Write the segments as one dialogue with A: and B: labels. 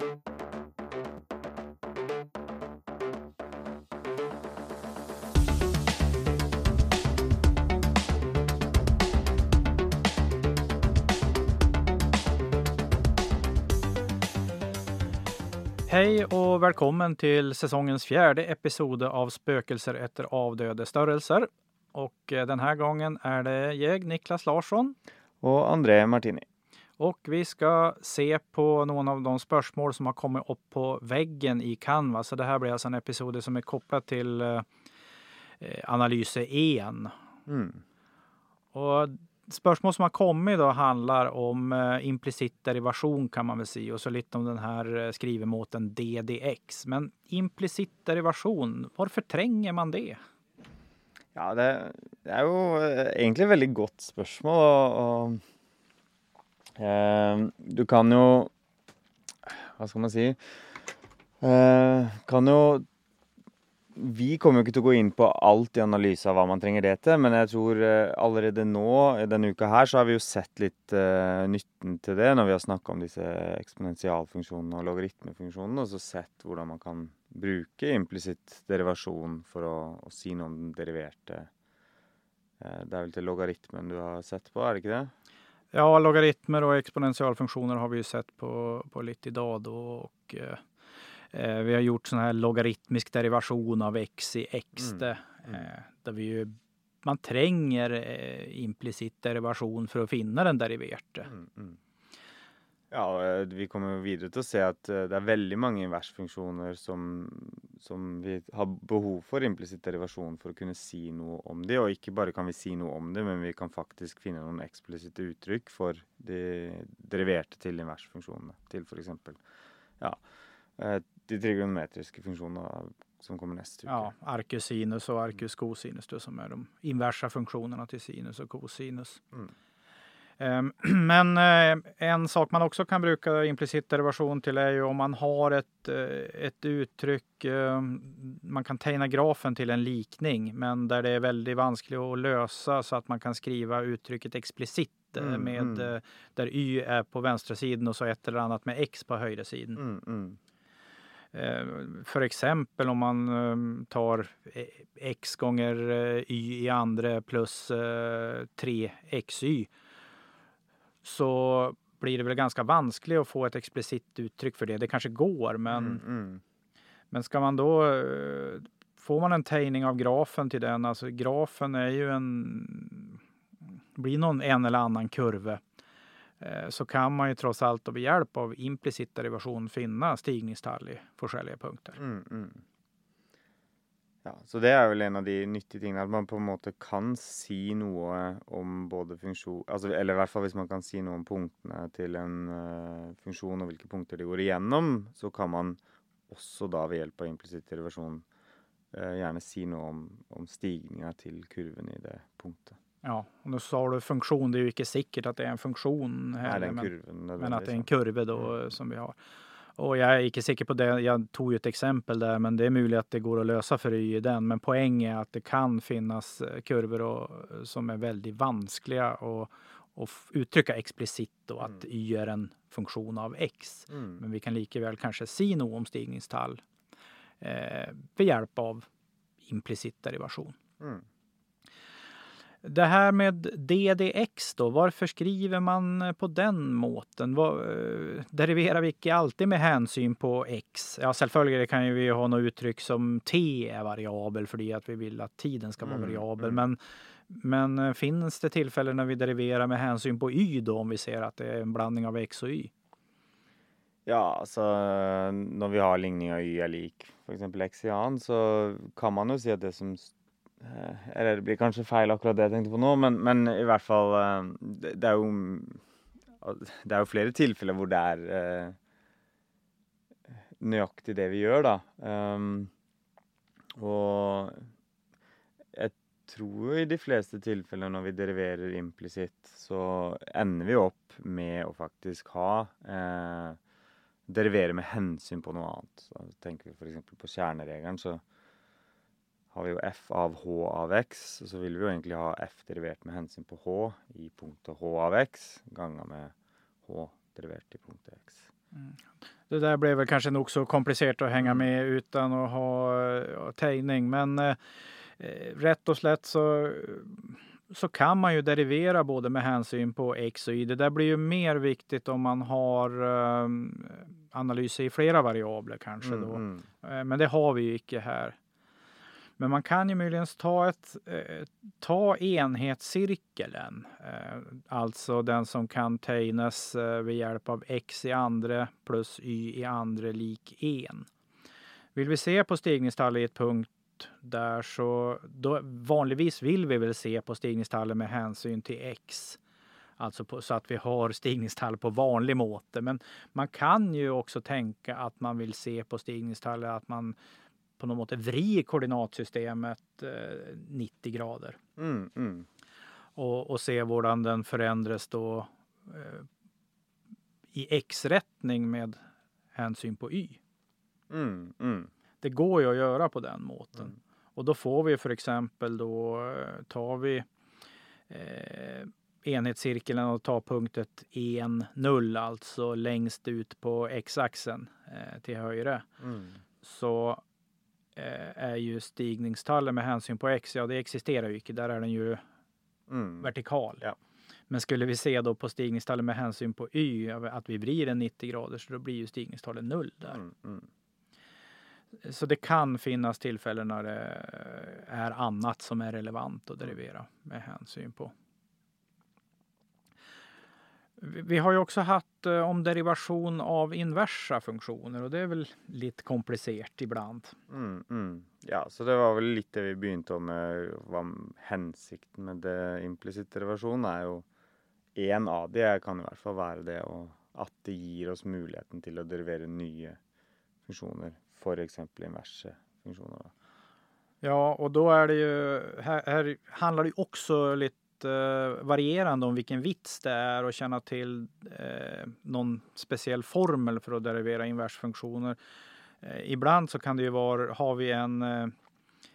A: Hej och välkommen till säsongens fjärde episode av Spökelser efter avdöde störelser. Och eh, den här gången är det jag, Niklas Larsson.
B: Och André Martini.
A: Och vi ska se på någon av de spörsmål som har kommit upp på väggen i Canva. Så det här blir alltså en episod som är kopplad till eh, analyse 1. Mm. Och spörsmål som har kommit då handlar om eh, implicit derivation kan man väl säga och så lite om den här eh, skrivemåten DDX. Men implicit derivation, varför tränger man det?
B: Ja, det, det er jo eh, egentlig et veldig godt spørsmål. Og, og Eh, du kan jo Hva skal man si? Eh, kan jo vi kommer jo ikke til å gå inn på alt i analyse av hva man trenger det til, men jeg tror eh, allerede nå denne uka her så har vi jo sett litt uh, eh, nytten til det når vi har snakka om disse eksponentialfunksjonene og logaritmefunksjonene, og så sett hvordan man kan bruke implisitt derivasjon for å, å, si noe om den deriverte. Uh, det er vel til logaritmen du har sett på, er det ikke det?
A: Ja, logaritmer och exponentialfunktioner har vi ju sett på, på lite idag då och Eh, vi har gjort sån här logaritmisk derivation av x i x. Mm. Mm. Eh, där vi ju, man tränger eh, implicit derivation för att finna den deriverte. Mm, mm.
B: Ja, vi kommer videre til å se at det er veldig mange inversfunksjoner som, som vi har behov for implisitt derivasjon for å kunne si noe om de. Og ikke bare kan vi si noe om det, men vi kan faktisk finne noen eksplisitte uttrykk for de deriverte til inversfunksjonene. Til f.eks. Ja. Eh, de trigonometriska funktionerna som kommer nästa uke.
A: Ja, arcusinus och arcus cosinus som är de inversa funktionerna till sinus och cosinus. Mm. Ehm, men eh, en sak man också kan bruka implicit derivation till är ju om man har ett, eh, ett uttryck, ehm, man kan tegna grafen till en likning, men där det är väldigt vanskligt att lösa så att man kan skriva uttrycket explicit mm, med mm. där y är på vänstra sidan och så ett eller annat med x på högra sidan. Mm, mm. Eh, för exempel om man ehm, tar eh, x gånger eh, y i andra plus 3xy så blir det väl ganska vanskligt att få ett explicit uttryck för det. Det kanske går, men, mm, mm. men ska man då Får man en tegning av grafen till den, alltså grafen är ju en blir någon en eller annan kurva Eh, så kan man ju trots allt med hjälp av implicit derivation finna stigningstall i olika punkter. Mm, mm.
B: Ja, så det är väl en av de nyttiga tingene, att man på en måte kan si noe om både funksjon altså, Eller i hvert fall hvis man kan si noe om punktene til en uh, funksjon, og hvilke punkter de går igjennom, så kan man også da ved hjelp av implisitt derivasjon uh, gjerne si noe om, om stigninga til kurven i det punktet.
A: Ja, och nu sa du funktion, det är ju inte säkert att det är en funktion heller, men, kurven, men att det är en kurva då mm. som vi har. Och jag är inte säker på det, jag tog ju ett exempel där, men det är möjligt att det går att lösa för y i den. Men poängen är att det kan finnas eh, kurvor och, som är väldigt vanskliga och, och uttrycka explicit då att mm. y är en funktion av x. Mm. Men vi kan lika väl kanske se något om stigningstall eh, med hjälp av implicit derivation. Mm. Det här med DDX då, varför skriver man på den måten? Vad, eh, deriverar vi inte alltid med hänsyn på X? Ja, självklart kan vi ha något uttryck som T är variabel för att vi vill att tiden ska vara mm, variabel. Mm. Men, men eh, finns det tillfällen när vi deriverar med hänsyn på Y då om vi ser att det är en blandning av X och Y?
B: Ja, alltså när vi har ligning av Y är lik för exempel X i an så kan man ju se det som Eh, eller det blir kanskje feil akkurat det jeg tenkte på nå, men, men i hvert fall eh, det, det, er jo mm, Det er jo flere tilfeller hvor det er eh, nøyaktig det vi gjør, da. Um, og jeg tror jo i de fleste tilfeller når vi deriverer implisitt, så ender vi opp med å faktisk ha eh, Derivere med hensyn på noe annet. Så tenker vi f.eks. på kjerneregelen, så har vi jo f av h av x, så vil vi jo egentlig ha f derivert med hensyn på h i punktet h av x, ganger med h deriverat i punkt X. Mm.
A: Det där blev väl kanske nog så komplicerat att hänga mm. med utan att ha, tegning. Men eh, eh, rätt och slätt så, så kan man ju derivera både med hänsyn på X och Y. Det där blir ju mer viktigt om man har eh, analyser i flera variabler kanske. Då. Mm. mm. Men det har vi ju icke här. Men man kan ju möjligen ta, ett, eh, ta enhetscirkeln, eh, alltså den som kan tegnas eh, med hjälp av x i andra plus y i andra lik en. Vill vi se på stigningstallet i ett punkt där så då, vanligtvis vill vi väl se på stigningstallet med hänsyn till x. Alltså på, så att vi har stigningstall på vanlig måte. Men man kan ju också tänka att man vill se på stigningstallet att man på något sätt vri koordinatsystemet eh, 90 grader. Mm, mm. Och, och, se hur den förändras då eh, i x-rättning med hänsyn på y. Mm, mm. det går ju att göra på den måten. Mm. Och då får vi för exempel då eh, tar vi eh, enhetscirkeln och tar punktet 1, 0 alltså längst ut på x-axeln eh, till höger. Mm. Så Eh, är ju stigningstallen med hänsyn på x, ja det existerar ju inte, där är den ju mm. vertikal. Ja. Men skulle vi se då på stigningstallen med hänsyn på y, att vi blir en 90 grader, så då blir ju stigningstalet noll där. Mm, mm. Så det kan finnas tillfällen när det är annat som är relevant att derivera med hänsyn på. Vi har ju också haft eh, om derivation av inversa funktioner och det är väl lite komplicerat ibland.
B: Mm, mm. Ja, så det var väl lite vi begynte med vad hensikten med det implicit derivation är ju en av det kan i alla fall vara det och att det ger oss möjligheten till att derivera nya funktioner, för exempel inversa funktioner.
A: Ja, och då är det ju, här, här handlar det också lite eh, Eh, varierande om vilken vits det är och känna till eh, någon speciell formel för att derivera inversfunktioner. Eh, ibland så kan det ju vara, har vi en eh,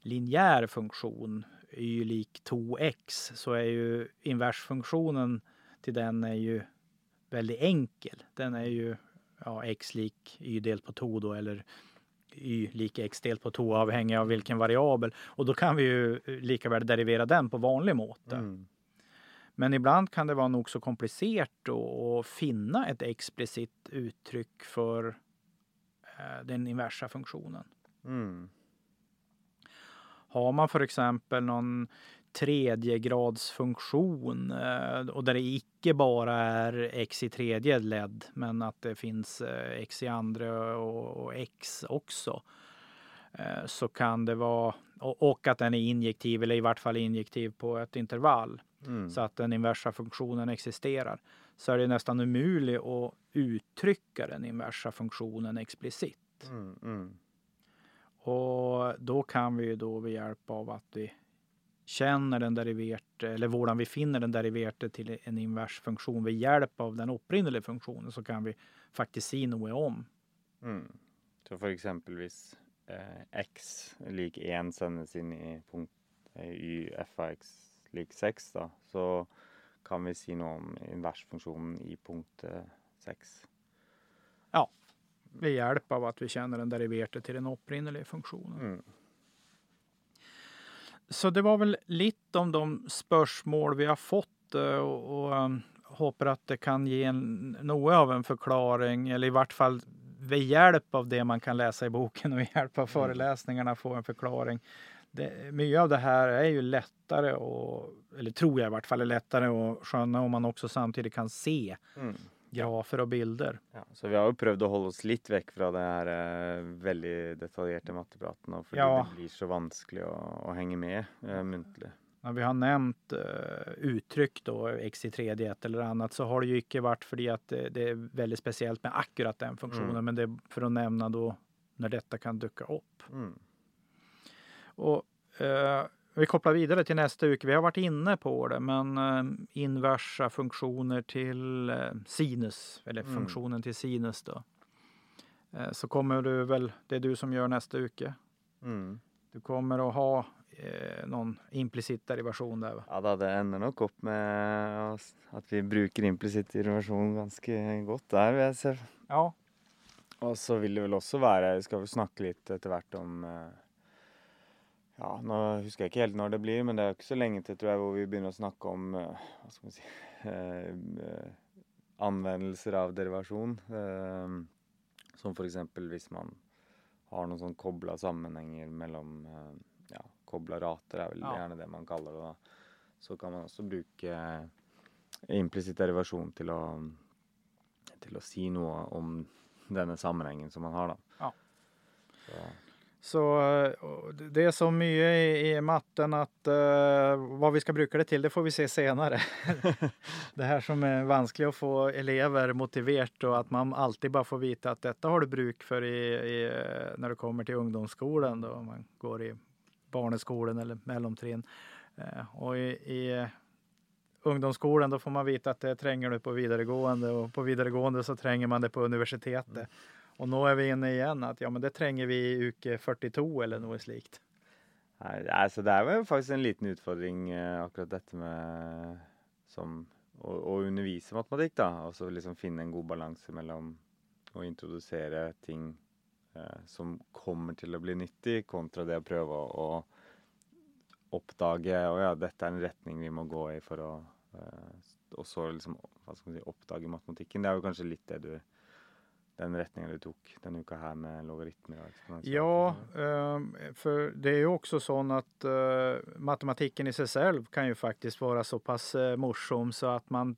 A: linjär funktion y lik 2x så är ju inversfunktionen till den är ju väldigt enkel. Den är ju ja, x lik y delt på 2 då eller y lika x delat på 2 avhängig av vilken variabel. Och då kan vi ju lika väl derivera den på vanlig måte. Mm. Men ibland kan det vara nog så komplicerat att finna ett explicit uttryck för eh, den inversa funktionen. Mm. Har man för exempel någon tredjegradsfunktion eh, och där det icke bara är x i tredje led men att det finns eh, x i andra och x också eh, så kan det vara och att den är injektiv eller i vart fall injektiv på ett intervall mm. så att den inversa funktionen existerar så är det nästan omöjligt att uttrycka den inversa funktionen explicit. Mm, mm. Och då kan vi ju då med hjälp av att vi känner den deriverte, eller vårdan vi finner den deriverte till en invers funktion med hjälp av den upprinneliga funktionen så kan vi faktiskt se något om.
B: Mm. Så för exempelvis eh, x lik 1 sändes in i punkt eh, y fax lik 6 då, så kan vi se något om inversfunktionen i punkt 6. Eh,
A: ja, med hjälp av att vi känner den deriverte till den upprinneliga funktionen. Mm. Så det var väl lite om de spörsmål vi har fått eh, och, och um, hoppas att det kan ge en, något av en förklaring eller i vart fall med hjälp av det man kan läsa i boken och med hjälp av mm. föreläsningarna få en förklaring. Det, mycket av det här är ju lättare, och, eller tror jag i vart fall är lättare att sköna om man också samtidigt kan se mm grafer och bilder.
B: Ja, så vi har prövat att hålla oss lite väck från det här eh, väldigt detaljerade mattepraten för ja. det blir så vanskligt att, att hänga med eh, muntligt.
A: När vi har nämnt eh, uttryck då, x i tredje ett eller annat, så har det ju icke varit för att det, det, är väldigt speciellt med akkurat den funktionen, mm. men det är för att nämna då när detta kan dyka upp. Mm. Och eh, vi kopplar vidare till nästa uke. Vi har varit inne på det, men eh, inversa funktioner till eh, sinus, eller mm. funktionen till sinus då. Eh, så kommer du väl, det är du som gör nästa uke. Mm. Du kommer att ha eh, någon implicit derivation där. Va?
B: Ja, det ender nok opp med at vi bruker implisitt derivasjon ganske godt der, vil jeg se.
A: Ja.
B: Og så vil det vel også være Vi skal vel snakke litt etter hvert om eh, ja, nå husker jeg ikke helt når det blir, men det er jo ikke så lenge til tror jeg, hvor vi begynner å snakke om uh, hva skal man si, uh, anvendelser av derivasjon. Uh, som f.eks. hvis man har noen sånn kobla sammenhenger mellom ja, kobla rater, er vel ja. gjerne det man kaller det. da. Så kan man også bruke implisitt derivasjon til å, til å si noe om denne sammenhengen som man har. da.
A: Ja. Så. Så det är så mycket i, i matten att uh, vad vi ska bruka det till, det får vi se senare. det här som är vanskligt att få elever motiverat och att man alltid bara får veta att detta har du bruk för i, i när du kommer till ungdomsskolan då man går i barneskolan eller mellomtrin. Uh, och i, i ungdomsskolan då får man veta att det tränger du på vidaregående och på vidaregående så tränger man det på universitetet. Och nu är vi inne igen att ja, men det tränger vi i uke 42 eller något slikt.
B: Alltså det här var faktiskt en liten utfordring eh, akkurat detta med som, och, undervisa matematik då, och så liksom finna en god balans mellan att introducera ting eh, som kommer till att bli nyttig, kontra det att pröva och uppdaga och ja, detta är en riktning vi måste gå i för att eh, och så liksom vad ska man säga, uppdaga matematiken. Det är väl kanske lite det du den rättningen du tog den uka här med logaritmer och
A: Ja, ehm, för det är ju också så att eh, matematiken i sig själv kan ju faktiskt vara så pass eh, morsom så att man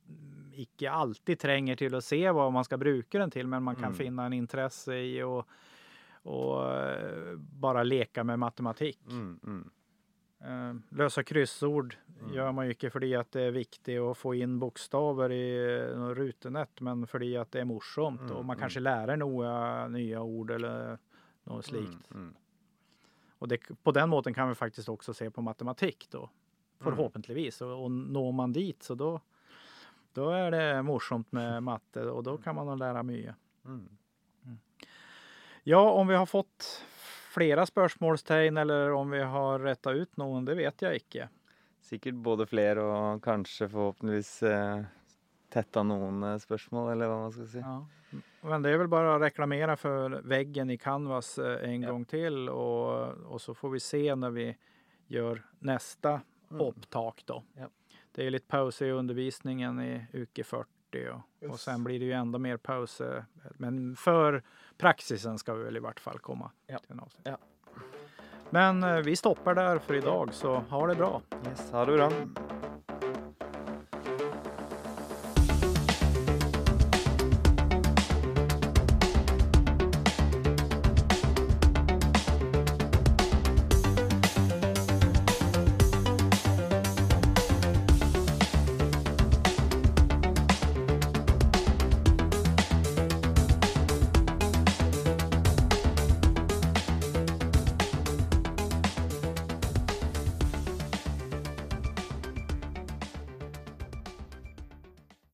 A: icke alltid tränger till att se vad man ska bruka den till, men man kan mm. finna en intresse i och, och eh, bara leka med matematik. Mm, mm. Eh, lösa kryssord mm. gör man ju inte för att det är viktigt att få in bokstäver i eh, rutenät men för att det är morsomt mm, och man mm. kanske lär några nya ord eller något mm, slikt. Mm, och det, på den måten kan vi faktiskt också se på matematik då. Mm. Förhoppningsvis och, och når man dit så då, då är det morsomt med matte och då kan man nog lära mycket. Ja, om vi har fått flera spørsmålstegn, eller om vi har rättat ut någon, det vet jag inte.
B: Säkert både fler och kanske förhoppningsvis eh, tetta någon eh, spørsmål, eller vad man ska säga. Ja.
A: Men det är väl bara att reklamera för väggen i Canvas eh, en ja. gång till och, och så får vi se när vi gör nästa mm. upptak då. Ja. Det är lite paus i undervisningen i uke 40 och, och sen blir det ju ändå mer paus. Men för praxisen ska vi väl i vart fall komma ja. ja. Men eh, vi stoppar där för idag så ha det bra.
B: Yes, ha det bra.